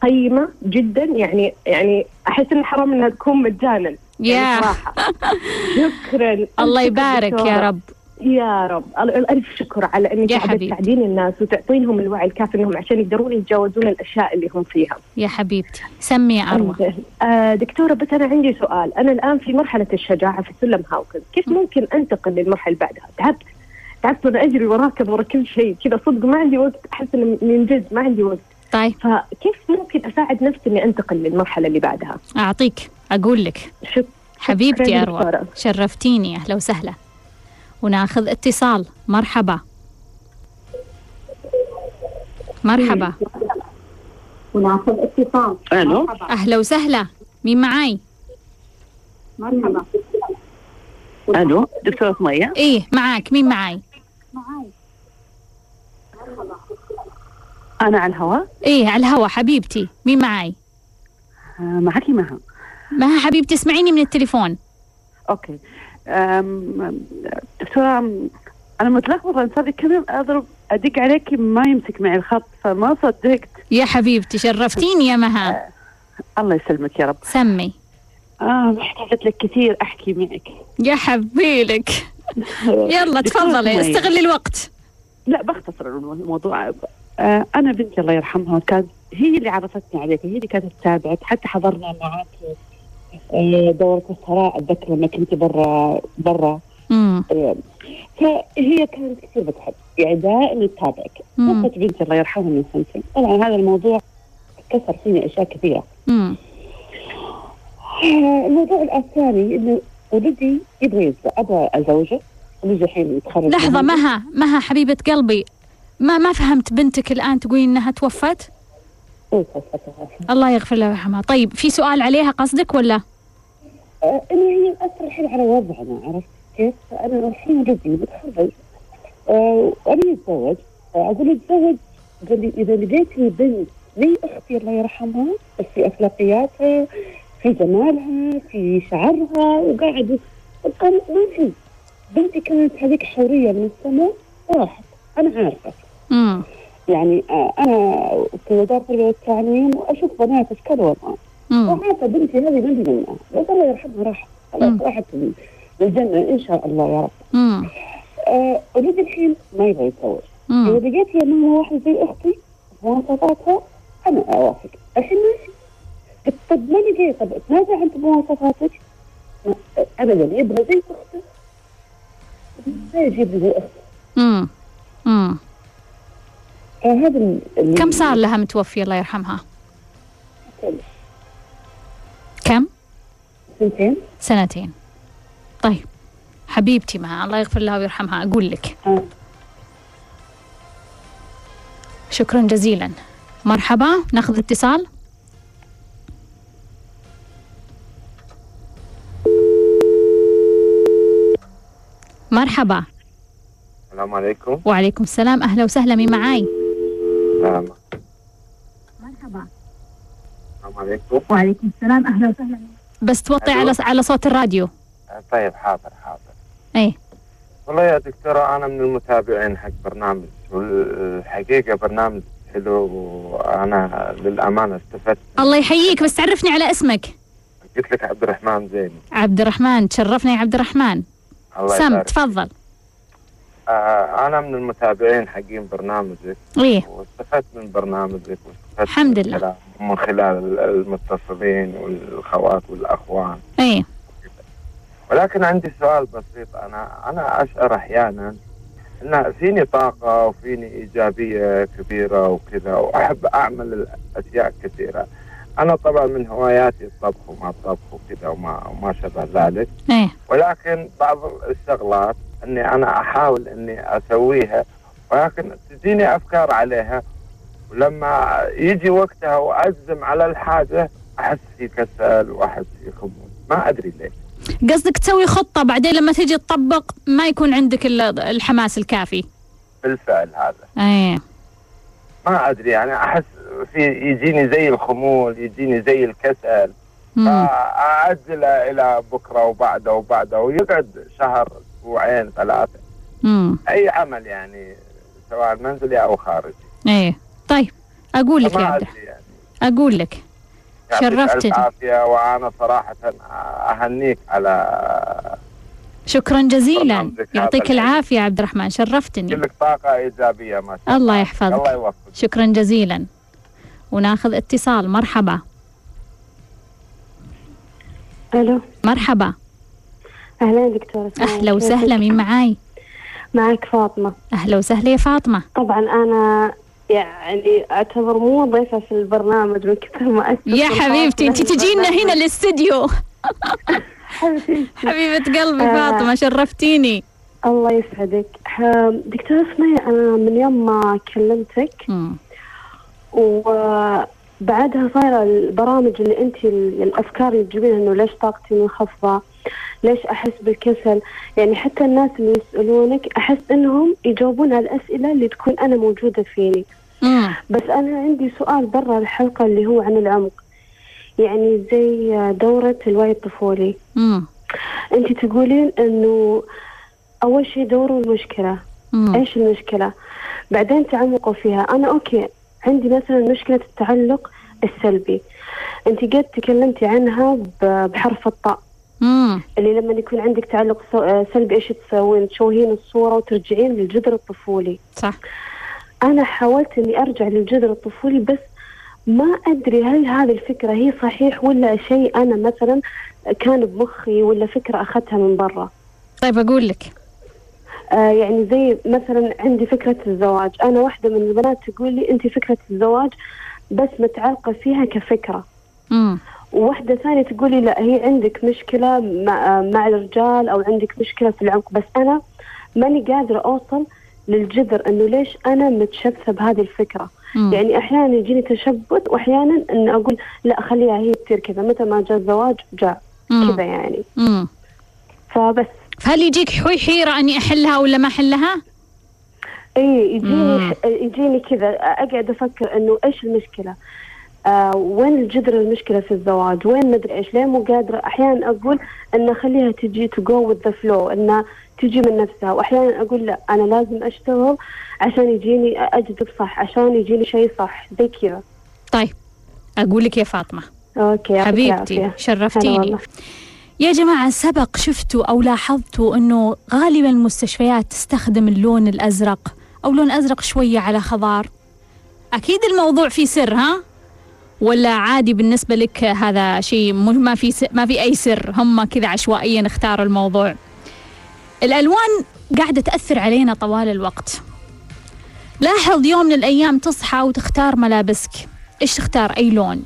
قيمة جدا. يعني يعني أحس إن حرام إنها تكون مجانا. يا. يعني صراحة. شكرا. الله يبارك. يا رب. يا رب. أل- ألف شكر على قاعدة حبيبتي. تساعدين الناس وتعطينهم الوعي الكافي إنهم عشان يقدرون يتجاوزون الأشياء اللي هم فيها. يا حبيبتي. سمي أنزين. آه دكتورة بس أنا عندي سؤال. أنا الآن في مرحلة الشجاعة في سلم هاوكنز. كيف ممكن أنتقل للمرحلة اللي بعدها؟ تعبت. تعبت وأنا أجري وراكب ورا كل شيء. كذا صدق ما عندي وقت. أحس إن من جد ما عندي وقت. طيب. فكيف ممكن أساعد نفسي إني أنتقل للمرحلة اللي بعدها؟ أعطيك. أقول لك. شك... حبيبتي دكتورة. شرفتيني. أهلا وسهلا. وناخذ اتصال. مرحبا. مرحبا. وناخذ اتصال. ألو؟ أهلا وسهلا. مين معاي؟ مرحبا. ألو؟ دكتورة مية إيه معاك. مين معاي؟ أنا على الهواء؟ إيه على الهوا حبيبتي. مين معاي؟ آه، معك مها. ما حبيبتي اسمعيني من التليفون. أوكي. دكتورة أم، أنا متلخبطة أنا صار لي كم يوم أضرب أدق عليك ما يمسك معي الخط فما صدقت. يا حبيبتي شرفتيني يا مها. الله يسلمك يا رب. سمي. آه محتاجة لك كثير أحكي معك. يا حبيلك يلا تفضلي. استغلي الوقت. لا بختصر الموضوع. آه أنا بنتي الله يرحمها كانت هي اللي عرفتني عليك هي اللي كانت تتابعك حتى حضرنا معك آه، دورة الثراء أتذكر لما كنت برا برا. آه، فهي كانت كثير بتحب. يعني دائما تتابعك. توفت بنتي الله يرحمها من سنتين. طبعا هذا الموضوع كسر فيني أشياء كثيرة. امم آه، الموضوع الثاني إنه ولدي يبغى أبغى أزوجه. ولدي الحين يتخرج لحظة مهندس. مها مها حبيبة قلبي. ما ما فهمت بنتك الآن تقولي إنها توفت؟ إيه، توفتها. الله يغفر لها ويرحمها. طيب في سؤال عليها قصدك ولا؟ آه، إنه هي مأثر الحين على وضعنا عرفت كيف؟ أنا الحين ولدي متخرج. آه، وابي اتزوج آه، أقول اتزوج قال لي إذا لقيتني بنت زي أختي الله يرحمها بس في أخلاقياتها في جمالها في شعرها وقاعد قال ما في بنتي كانت هذيك حوريه من السماء وراحت أنا عارفة. امم يعني آه، أنا في وزارة التربيه والتعليم واشوف بنات اشكال والوان وعارفه بنتي هذه لي منها بس الله يرحمها راحت. خلاص راحت للجنه إن شاء الله يا رب. امم آه الحين ما يبغى يتزوج. إذا لقيت يا ماما واحدة زي أختي مواصفاتها أنا أوافق. الحين ماشي. قلت طب ما لقيت طب تنازع انت بمواصفاتك ما- ابدا يبغى زي اخته ما يجيب لي زي اخته امم امم فهذا ال- كم صار لها متوفية الله يرحمها؟ سنتين. سنتين. طيب. حبيبتي مها الله يغفر لها ويرحمها أقول لك. آه. شكرا جزيلا. مرحبا ناخذ اتصال. مرحبا. السلام عليكم. وعليكم السلام أهلا وسهلا مين معاي؟ نعم. مرحبا. السلام عليكم. وعليكم السلام أهلا وسهلا. بس توطي. على على صوت الراديو. طيب حاضر حاضر. إيه والله يا دكتورة أنا من المتابعين حق برنامج والحقيقة برنامج حلو وأنا للأمانة استفدت. الله يحييك بس تعرفني على اسمك. قلت لك عبد الرحمن زين عبد الرحمن تشرفنا يا عبد الرحمن. الله سم تفضل. آه أنا من المتابعين حقين برنامجك. إيه. واستفدت من برنامجك واستفدت الحمد من لله. خلال- من خلال المتصلين والأخوات والأخوان. إيه. ولكن عندي سؤال بسيط. أنا أنا أشعر أحيانا ان فيني طاقة وفيني إيجابية كبيرة وكذا وأحب أعمل اشياء كثيرة. أنا طبعا من هواياتي الطبخ وما الطبخ وكذا وما وما شابه ذلك. إيه. ولكن بعض الشغلات إني أنا أحاول إني أسويها ولكن تجيني أفكار عليها. ولما يجي وقتها وأزم على الحاجة أحس في كسل وأحس في خمول. ما أدري ليش. قصدك تسوي خطة بعدين لما تجي تطبق ما يكون عندك ال- الحماس الكافي. بالفعل هذا. إيه. ما أدري يعني أحس في يجيني زي الخمول يجيني زي الكسل. مم. فأعجله إلى بكرة وبعده وبعده ويقعد شهر أسبوعين ثلاثة. مم. أي عمل يعني سواء منزلي أو خارجي. إيه. طيب أقول لك يا عبد. يعني. أقول لك. شرفتني. ألف عافية وأنا صراحة أهنيك على شكرا جزيلا. يعطيك الحلو. العافية عبد الرحمن. شرفتني. كلك طاقة إيجابية ما شاء الله الله. يحفظك. الله يوفقك. شكرا جزيلا. وناخذ اتصال. مرحبا. ألو. مرحبا. أهلا دكتورة. أهلا وسهلا مين معاي؟ معك فاطمة. أهلا وسهلا يا فاطمة. طبعا أنا يعني أعتبر مو ضيفة في البرنامج من كثر ما يا حبيبتي أنت تجينا هنا الاستديو حبيبة قلبي آه. فاطمة شرفتيني. الله يسعدك. ح- دكتورة سمية أنا من يوم ما كلمتك. وبعدها صايرة البرامج اللي أنت ال- الأفكار اللي تجيبينها إنه ليش طاقتي منخفضة؟ ليش أحس بالكسل؟ يعني حتى الناس اللي يسألونك أحس إنهم يجاوبون على الأسئلة اللي تكون أنا موجودة فيني. مم. بس أنا عندي سؤال برا الحلقة اللي هو عن العمق. يعني زي دورة الوعي الطفولي. أنت تقولين أنه أول شيء دوروا المشكلة. مم. إيش المشكلة؟ بعدين تعمقوا فيها. أنا أوكي عندي مثلا مشكلة التعلق السلبي. أنت قد تكلمتي عنها بحرف الطاء. مم. اللي لما يكون عندك تعلق آه، سلبي إيش تسوين؟ تشوهين الصورة وترجعين للجذر الطفولي. صح. أنا حاولت إني أرجع للجذر الطفولي بس ما أدري هل هذه الفكرة هي صحيح ولا شيء أنا مثلا كان بمخي ولا فكرة أخذتها من برا. طيب أقول لك. آه يعني زي مثلا عندي فكرة الزواج. أنا واحدة من البنات تقول لي أنت فكرة الزواج بس متعلقة فيها كفكرة. مم. وواحدة ثانية تقول لي لا هي عندك مشكلة مع, مع الرجال أو عندك مشكلة في العمق بس أنا ماني قادرة أوصل للجذر إنه ليش أنا متشبثة بهذه الفكرة مم. يعني أحيانا يجيني تشبث وأحيانا إن أقول لا خليها هي تصير كذا متى ما جاء الزواج جاء. كذا يعني مم. فبس فهل يجيك حوي حيرة أني أحلها ولا ما أحلها؟ اي يجيني مم. يجيني كذا أقعد أفكر إنه إيش المشكلة آه وين الجذر المشكلة في الزواج؟ وين مدري إيش؟ ليه مو قادرة؟ أحيانا أقول إن خليها تجي to go with the flow انها تجي من نفسها. وأحيانا أقول لا أنا لازم أشتغل عشان يجيني أجذب صح عشان يجيني شيء صح. زي كذا. طيب أقول لك يا فاطمة. أوكي حبيبتي شرفتيني. يا جماعة سبق شفتوا أو لاحظتوا أنه غالبا المستشفيات تستخدم اللون الأزرق أو لون أزرق شوية على خضار؟ أكيد الموضوع فيه سر ها؟ ولا عادي بالنسبة لك هذا شيء ما في ما في أي سر. هم كذا عشوائيا اختاروا الموضوع. الألوان قاعدة تأثر علينا طوال الوقت. لاحظ يوم من الأيام تصحى وتختار ملابسك. إيش تختار؟ أي لون.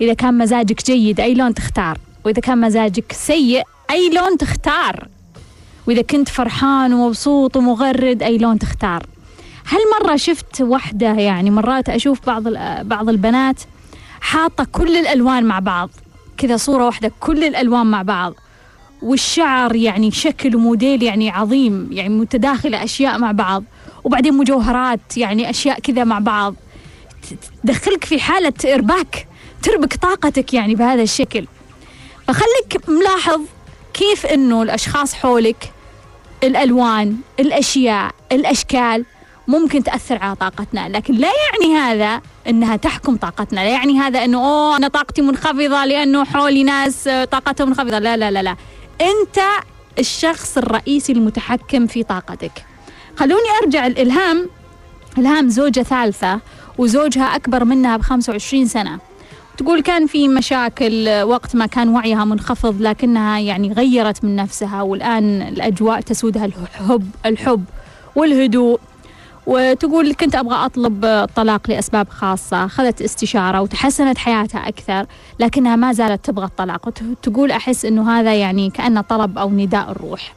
إذا كان مزاجك جيد أي لون تختار. وإذا كان مزاجك سيء أي لون تختار. وإذا كنت فرحان ومبسوط ومغرد أي لون تختار. هل مرة شفت وحدة يعني مرات أشوف بعض بعض البنات حاطة كل الألوان مع بعض. كذا صورة واحدة كل الألوان مع بعض. والشعر يعني شكل وموديل يعني عظيم يعني متداخلة أشياء مع بعض. وبعدين مجوهرات يعني أشياء كذا مع بعض. تدخلك في حالة إرباك تربك طاقتك يعني بهذا الشكل. فخليك ملاحظ كيف إنه الأشخاص حولك الألوان الأشياء الأشكال ممكن تأثر على طاقتنا لكن لا يعني هذا إنها تحكم طاقتنا لا يعني هذا إنه أوه أنا طاقتي منخفضة لأنه حولي ناس آه، طاقتهم منخفضة لا لا لا لا. أنت الشخص الرئيسي المتحكم في طاقتك. خلوني أرجع الإلهام إلهام زوجة ثالثة وزوجها أكبر منها ب 25 سنة. تقول كان في مشاكل وقت ما كان وعيها منخفض لكنها يعني غيرت من نفسها والآن الأجواء تسودها الحب الحب والهدوء. وتقول كنت أبغى أطلب الطلاق لأسباب خاصة أخذت استشارة وتحسنت حياتها أكثر لكنها ما زالت تبغى الطلاق. وتقول أحس أنه هذا يعني كأنه طلب أو نداء الروح.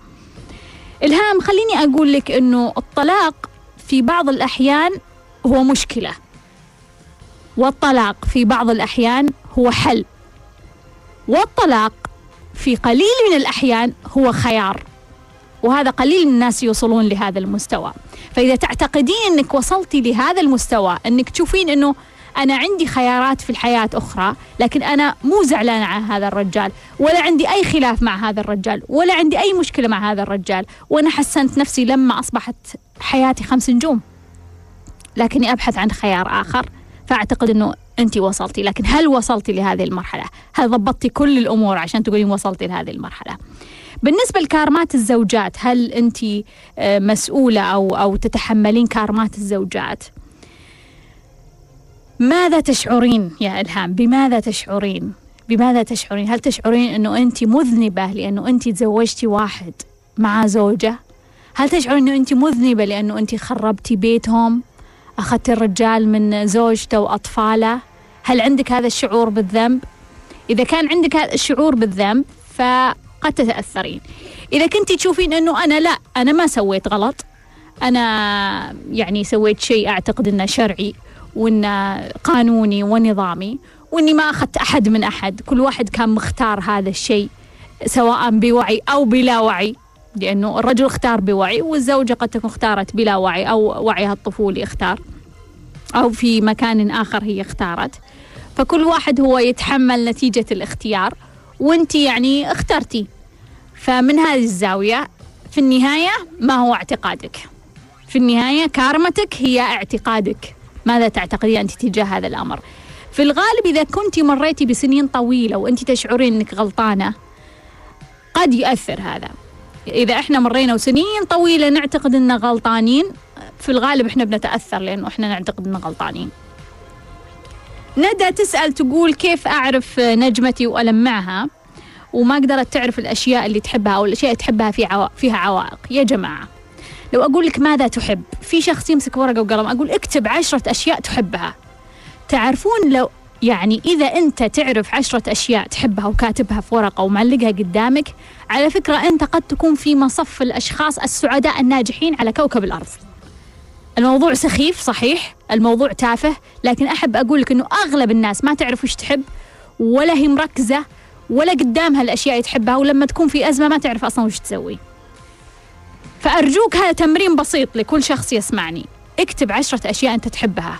إلهام خليني أقول لك أنه الطلاق في بعض الأحيان هو مشكلة. والطلاق في بعض الأحيان هو حل. والطلاق في قليل من الأحيان هو خيار. وهذا قليل من الناس يوصلون لهذا المستوى. فإذا تعتقدين أنك وصلتي لهذا المستوى أنك تشوفين أنه أنا عندي خيارات في الحياة أخرى لكن أنا مو زعلانة عن هذا الرجال ولا عندي أي خلاف مع هذا الرجال ولا عندي أي مشكلة مع هذا الرجال وأنا حسنت نفسي لما أصبحت حياتي خمس نجوم. لكني أبحث عن خيار آخر فأعتقد أنه أنت وصلتي. لكن هل وصلتي لهذه المرحلة؟ هل ضبطتي كل الأمور عشان تقولين وصلتي لهذه المرحلة؟ بالنسبة لكارمات الزوجات هل أنت آه، مسؤولة أو أو تتحملين كارمات الزوجات؟ ماذا تشعرين يا إلهام؟ بماذا تشعرين؟ بماذا تشعرين؟ هل تشعرين أنه أنت مذنبة لأنه أنت تزوجتي واحد مع زوجة؟ هل تشعرين أنه أنت مذنبة لأنه أنت خربتي بيتهم؟ أخذت الرجال من زوجته وأطفاله؟ هل عندك هذا الشعور بالذنب؟ إذا كان عندك الشعور بالذنب ف قد تتأثرين إذا كنت تشوفين أنه أنا لا أنا ما سويت غلط. أنا يعني سويت شيء أعتقد أنه شرعي وأنه قانوني ونظامي وأني ما أخذت أحد من أحد. كل واحد كان مختار هذا الشيء سواء بوعي أو بلا وعي. لأنه الرجل اختار بوعي والزوجة قد تكون اختارت بلا وعي أو وعيها الطفولي اختار. أو في مكان آخر هي اختارت. فكل واحد هو يتحمل نتيجة الاختيار وانت يعني اخترتي. فمن هذه الزاوية في النهاية ما هو اعتقادك؟ في النهاية كارمتك هي اعتقادك. ماذا تعتقدين أنت تجاه هذا الأمر؟ في الغالب إذا كنت مريتي بسنين طويلة وأنت تشعرين أنك غلطانة قد يؤثر هذا. إذا إحنا مرينا وسنين طويلة نعتقد أننا غلطانين في الغالب إحنا بنتأثر لأنه إحنا نعتقد أننا غلطانين. ندى تسأل تقول كيف أعرف نجمتي وألمعها؟ وما قدرت تعرف الأشياء اللي تحبها أو الأشياء اللي تحبها في عوا... فيها عوائق. يا جماعة لو أقول لك ماذا تحب في شخص يمسك ورقة وقلم أقول اكتب عشرة أشياء تحبها. تعرفون لو يعني إذا أنت تعرف عشرة أشياء تحبها وكاتبها في ورقة ومعلقها قدامك على فكرة أنت قد تكون في مصف الأشخاص السعداء الناجحين على كوكب الأرض. الموضوع سخيف صحيح الموضوع تافه لكن أحب أقول لك أنه أغلب الناس ما تعرف وش تحب ولا هي مركزة ولا قدامها الأشياء اللي تحبها ولما تكون في أزمة ما تعرف أصلا وش تسوي. فأرجوك هذا تمرين بسيط لكل شخص يسمعني. اكتب عشرة أشياء أنت تحبها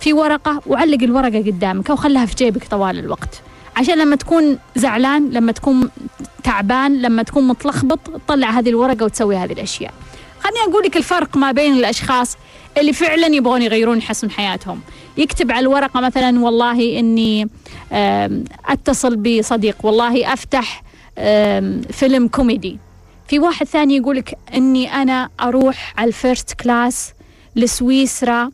في ورقة وعلق الورقة قدامك أو خلها في جيبك طوال الوقت. عشان لما تكون زعلان لما تكون تعبان لما تكون متلخبط تطلع هذه الورقة وتسوي هذه الأشياء. خليني أقول لك الفرق ما بين الأشخاص اللي فعلا يبغون يغيرون يحسن حياتهم. يكتب على الورقة مثلا والله إني أتصل بصديق. والله أفتح فيلم كوميدي. في واحد ثاني يقولك إني أنا أروح على ال first class لسويسرا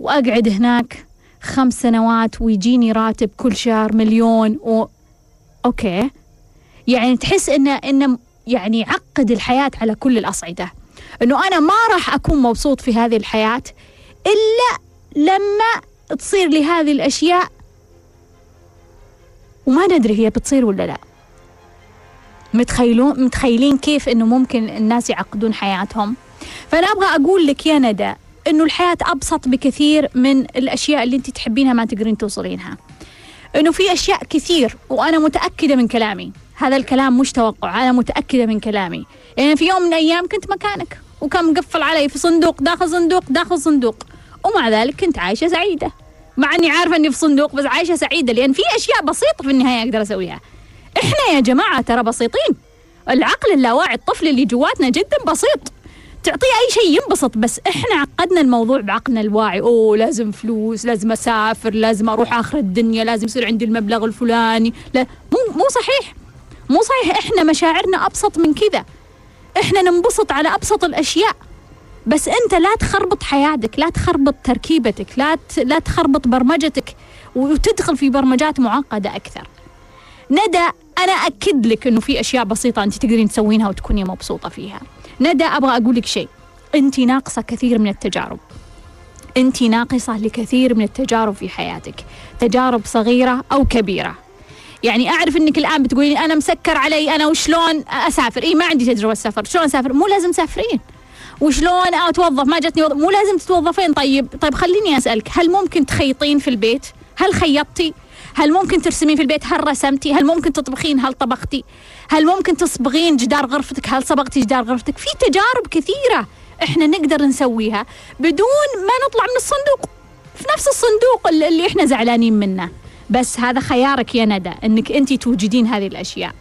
وأقعد هناك خمس سنوات ويجيني راتب كل شهر مليون و... okay. يعني تحس إنه إنه يعني عقد الحياة على كل الأصعدة. إنه أنا ما راح أكون مبسوط في هذه الحياة إلا لما تصير لي هذه الأشياء وما ندري هي بتصير ولا لا. متخيلون متخيلين كيف إنه ممكن الناس يعقدون حياتهم. فأنا أبغى أقول لك يا ندى إنه الحياة أبسط بكثير من الأشياء اللي أنت تحبينها ما تقدرين توصلينها. إنه في أشياء كثير وأنا متأكدة من كلامي. هذا الكلام مش توقع أنا متأكدة من كلامي. يعني في يوم من الأيام كنت مكانك وكان مقفل علي في صندوق داخل صندوق داخل صندوق. ومع ذلك كنت عايشة سعيدة. مع اني عارفة اني في صندوق بس عايشة سعيدة لأن في أشياء بسيطة في النهاية أقدر أسويها. إحنا يا جماعة ترى بسيطين. العقل اللاواعي الطفل اللي جواتنا جدا بسيط. تعطيه أي شيء ينبسط بس إحنا عقدنا الموضوع بعقلنا الواعي. أوه لازم فلوس لازم أسافر لازم أروح آخر الدنيا لازم يصير عندي المبلغ الفلاني. لا مو مو صحيح. مو صحيح إحنا مشاعرنا أبسط من كذا. إحنا ننبسط على أبسط الأشياء. بس انت لا تخربط حياتك لا تخربط تركيبتك لا لا تخربط برمجتك وتدخل في برمجات معقدة أكثر. ندى أنا أكد لك إنه في أشياء بسيطة أنت تقدرين تسوينها وتكوني مبسوطة فيها. ندى أبغى أقول لك شيء. أنت ناقصة كثير من التجارب. أنت ناقصة لكثير من التجارب في حياتك. تجارب صغيرة أو كبيرة. يعني أعرف إنك الآن بتقولين أنا مسكر علي أنا وشلون أسافر؟ اي ما عندي تجربة سفر شلون أسافر؟ مو لازم تسافرين. وشلون أتوظف؟ ما جتني وظف مو لازم تتوظفين. طيب طيب خليني أسألك هل ممكن تخيطين في البيت؟ هل خيطتي؟ هل ممكن ترسمين في البيت؟ هل رسمتي؟ هل ممكن تطبخين؟ هل طبختي؟ هل ممكن تصبغين جدار غرفتك؟ هل صبغتي جدار غرفتك؟ في تجارب كثيرة إحنا نقدر نسويها بدون ما نطلع من الصندوق. في نفس الصندوق اللي إحنا زعلانين منه. بس هذا خيارك يا ندى إنك انت توجدين هذه الأشياء.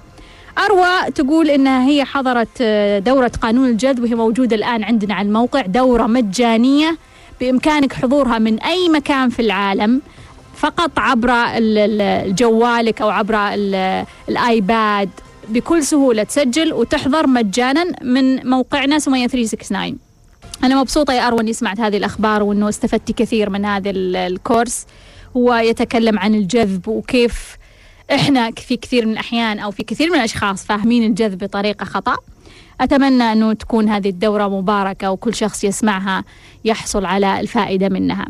أروى تقول إنها هي حضرت آه، دورة قانون الجذب وهي موجودة الآن عندنا على الموقع دورة مجانية بإمكانك حضورها من أي مكان في العالم فقط عبر ال- ال- جوالك أو عبر ال- الآيباد بكل سهولة تسجل وتحضر مجانا من موقعنا سمية 369 أنا مبسوطة يا أروى إني سمعت هذه الأخبار وإنه استفدت كثير من هذا ال- الكورس هو يتكلم عن الجذب وكيف إحنا في كثير من الأحيان أو في كثير من الأشخاص فاهمين الجذب بطريقة خطأ. أتمنى أنه تكون هذه الدورة مباركة وكل شخص يسمعها يحصل على الفائدة منها.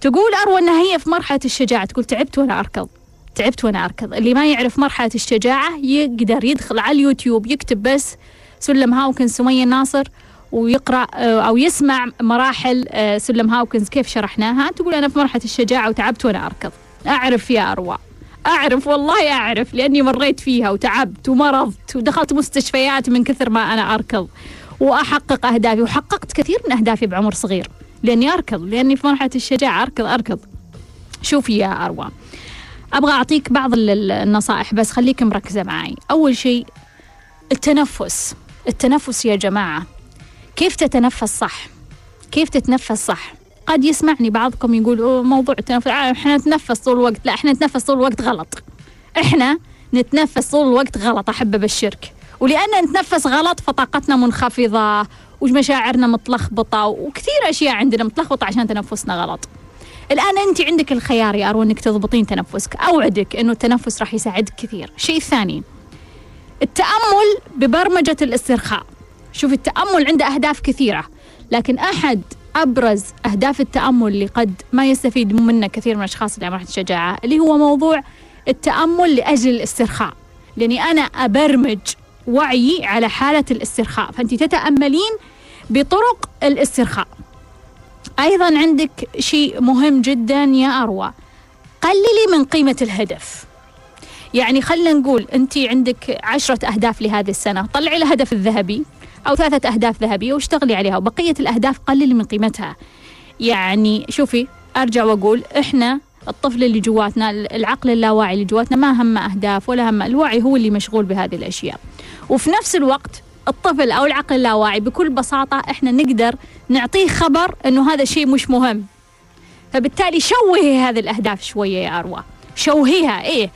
تقول أروى أنها هي في مرحلة الشجاعة. تقول تعبت وأنا أركض. تعبت وأنا أركض. اللي ما يعرف مرحلة الشجاعة يقدر يدخل على اليوتيوب يكتب بس سلم هاوكنز سمية ناصر ويقرأ أو يسمع مراحل آه، سلم هاوكنز كيف شرحناها. تقول أنا في مرحلة الشجاعة وتعبت وأنا أركض. أعرف يا أروى. أعرف والله أعرف لأني مريت فيها وتعبت ومرضت ودخلت مستشفيات من كثر ما أنا أركض وأحقق أهدافي وحققت كثير من أهدافي بعمر صغير لأني أركض لأني في مرحلة الشجاعة أركض أركض. شوفي يا أروى أبغى أعطيك بعض ال- ال- النصائح بس خليك مركزة معي أول شيء التنفس. التنفس يا جماعة كيف تتنفس صح؟ كيف تتنفس صح؟ قد يسمعني بعضكم يقول "أوه، موضوع التنفس. آه، إحنا نتنفس طول الوقت. لا إحنا نتنفس طول الوقت غلط. إحنا نتنفس طول الوقت غلط أحب أبشرك. ولأن نتنفس غلط فطاقتنا منخفضة ومشاعرنا متلخبطة وكثير أشياء عندنا متلخبطة عشان تنفسنا غلط. الآن أنت عندك الخيار يا اروى إنك تضبطين تنفسك. أوعدك إنه التنفس راح يساعدك كثير. الشيء الثاني التأمل ببرمجة الاسترخاء. شوف التأمل عنده أهداف كثيرة لكن أحد أبرز أهداف التأمل اللي قد ما يستفيد منه كثير من الأشخاص اللي مرحله الشجاعه اللي هو موضوع التأمل لأجل الاسترخاء. لاني أنا أبرمج وعيي على حالة الاسترخاء فأنت تتأملين بطرق الاسترخاء. أيضا عندك شيء مهم جدا يا أروى قللي من قيمة الهدف. يعني خلينا نقول أنت عندك عشرة أهداف لهذه السنة طلعي الهدف الذهبي. أو ثلاثة أهداف ذهبية واشتغلي عليها وبقية الأهداف قللي من قيمتها. يعني شوفي أرجع وأقول إحنا الطفل اللي جواتنا العقل اللاواعي اللي جواتنا ما هم أهداف ولا هم الوعي هو اللي مشغول بهذه الأشياء. وفي نفس الوقت الطفل أو العقل اللاواعي بكل بساطة إحنا نقدر نعطيه خبر إنه هذا الشيء مش مهم. فبالتالي شوهي هذه الأهداف شوية يا أروى. شوهيها إيه.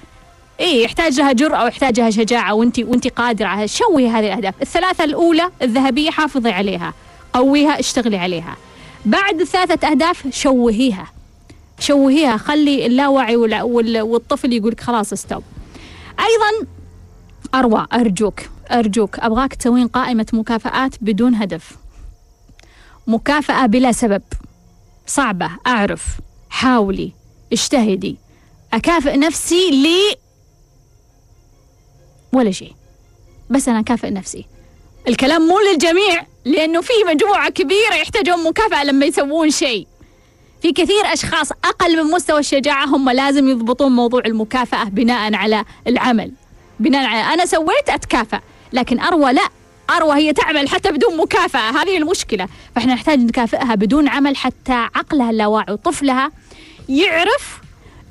إيه يحتاج لها جرأة ويحتاج لها شجاعة وانت وأنت قادرة. على شوهي هذه الأهداف. الثلاثة الأولى الذهبية حافظي عليها. قويها اشتغلي عليها. بعد الثلاثة أهداف شوهيها. شوهيها. خلي اللاوعي وال- وال- والطفل يقول لك خلاص استوب أيضا اروى أرجوك. أرجوك. أبغاك تسوين قائمة مكافآت بدون هدف. مكافأة بلا سبب. صعبة. أعرف. حاولي. اجتهدي. أكافئ نفسي لي ولا شيء. بس أنا أكافئ نفسي. الكلام مو للجميع لأنه في مجموعة كبيرة يحتاجون مكافأة لما يسوون شيء. في كثير أشخاص أقل من مستوى الشجاعة هم لازم يضبطون موضوع المكافأة بناء على العمل. بناء على أنا سويت اتكافئ لكن أروى لا. أروى هي تعمل حتى بدون مكافأة. هذه المشكلة. فإحنا نحتاج نكافئها بدون عمل حتى عقلها اللاواعي وطفلها يعرف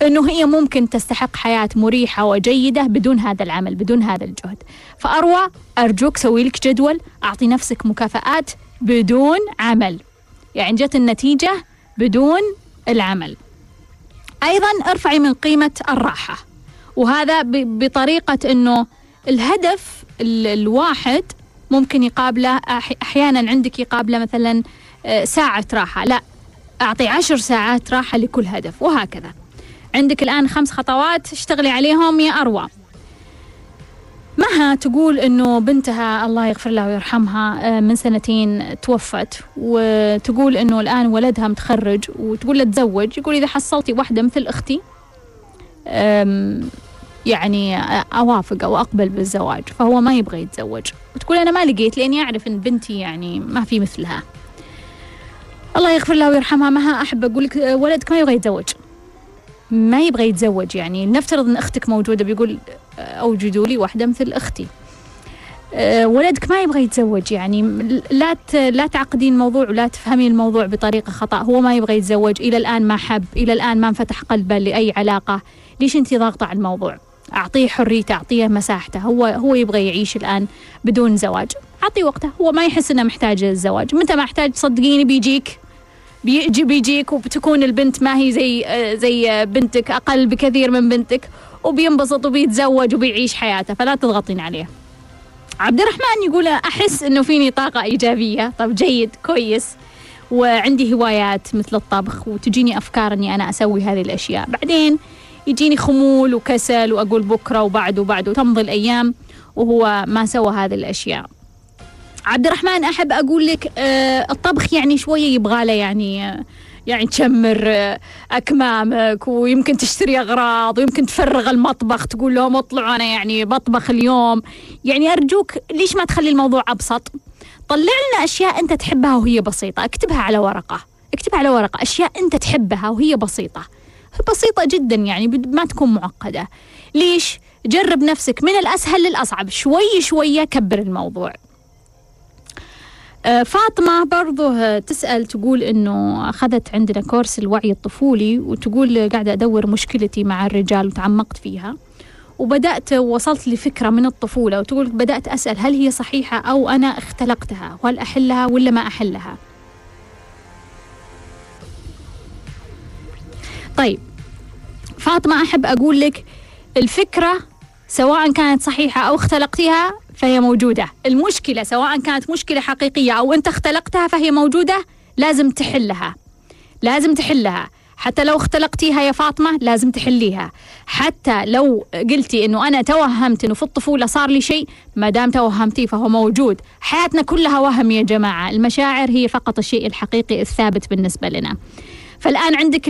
إنه هي ممكن تستحق حياة مريحة وجيدة بدون هذا العمل بدون هذا الجهد. فأروى أرجوك سوي لك جدول أعطي نفسك مكافآت بدون عمل. يعني جت النتيجة بدون العمل. أيضا أرفعي من قيمة الراحة. وهذا بطريقة إنه الهدف ال- الواحد ممكن يقابله أحيانا عندك يقابله مثلا آه، ساعة راحة. لا أعطي عشر ساعات راحة لكل هدف وهكذا. عندك الآن خمس خطوات اشتغلي عليهم يا أروى. مها تقول إنه بنتها الله يغفر لها ويرحمها آه، من سنتين توفت وتقول إنه الآن ولدها متخرج وتقول له تزوج يقول إذا حصلتي واحدة مثل أختي يعني أوافق أو أقبل بالزواج فهو ما يبغى يتزوج. وتقول أنا ما لقيت لأني أعرف إن بنتي يعني ما في مثلها. الله يغفر لها ويرحمها. مها أحب أقول لك آه، ولدك ما يبغى يتزوج. ما يبغى يتزوج يعني. نفترض أن أختك موجودة بيقول آه، أوجدوا لي واحدة مثل أختي. آه، ولدك ما يبغى يتزوج يعني. لا لا تعقدين الموضوع ولا تفهمين الموضوع بطريقة خطأ. هو ما يبغى يتزوج. إلى الآن ما حب إلى الآن ما انفتح قلبه لأي علاقة. ليش انت ضاغطة على الموضوع؟ أعطيه حريته أعطيه مساحته. هو هو يبغى يعيش الآن بدون زواج. أعطيه وقته. هو ما يحس إنه محتاج الزواج. متى ما احتاج صدقيني بيجيك. بيجي بيجيك وبتكون البنت ما هي زي آه، زي بنتك أقل بكثير من بنتك وبينبسط وبيتزوج وبيعيش حياته فلا تضغطين عليه. عبد الرحمن يقول أحس إنه فيني طاقة إيجابية. طب جيد كويس وعندي هوايات مثل الطبخ وتجيني أفكار إني أنا أسوي هذه الأشياء. بعدين يجيني خمول وكسل وأقول بكرة وبعد وبعد وتمضي الأيام وهو ما سوى هذه الأشياء. عبد الرحمن أحب أقول لك آه الطبخ يعني شوية يبغى له يعني آه يعني تشمر آه أكمامك ويمكن تشتري أغراض ويمكن تفرغ المطبخ تقول لهم اطلعوا أنا يعني بطبخ اليوم. يعني أرجوك ليش ما تخلي الموضوع أبسط؟ طلع لنا أشياء أنت تحبها وهي بسيطة. اكتبها على ورقة. اكتبها على ورقة. أشياء أنت تحبها وهي بسيطة. بسيطة جدا يعني ما تكون معقدة. ليش؟ جرب نفسك من الأسهل للأصعب. شوي شوية كبر الموضوع. فاطمة برضو آه، تسأل تقول إنه أخذت عندنا كورس الوعي الطفولي وتقول قاعدة أدور مشكلتي مع الرجال وتعمقت فيها. وبدأت وصلت لفكرة من الطفولة وتقول بدأت أسأل هل هي صحيحة أو أنا اختلقتها وهل أحلها ولا ما أحلها. طيب فاطمة أحب أقول لك الفكرة سواء كانت صحيحة أو اختلقتيها فهي موجودة. المشكلة سواء كانت مشكلة حقيقية أو أنت اختلقتها فهي موجودة لازم تحلها. لازم تحلها. حتى لو اختلقتيها يا فاطمة لازم تحليها. حتى لو قلتي إنه أنا توهمت إنه في الطفولة صار لي شيء ما دام توهمتي فهو موجود. حياتنا كلها وهم يا جماعة. المشاعر هي فقط الشيء الحقيقي الثابت بالنسبة لنا. فالآن عندك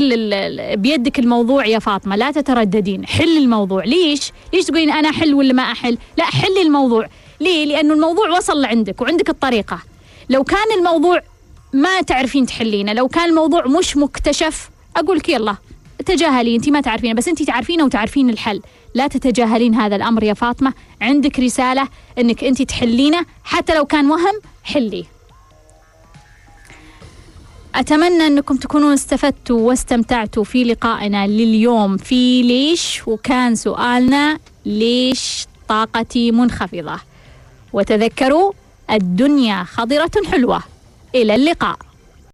بيدك الموضوع يا فاطمة لا تترددين حل الموضوع. ليش؟ ليش تقولين أنا أحل ولا ما أحل؟ لا حلي الموضوع. ليه؟ لأنه الموضوع وصل لعندك وعندك الطريقة. لو كان الموضوع ما تعرفين تحلينه لو كان الموضوع مش مكتشف أقول لك يلا تجاهلي انت ما تعرفينه بس انت تعرفينه وتعرفين الحل. لا تتجاهلين هذا الأمر يا فاطمة. عندك رسالة أنك انت تحلينه حتى لو كان وهم حليه أتمنى أنكم تكونوا استفدتوا واستمتعتوا في لقائنا لليوم. في ليش؟ وكان سؤالنا ليش طاقتي منخفضة؟ وتذكروا الدنيا خضرة حلوة. إلى اللقاء.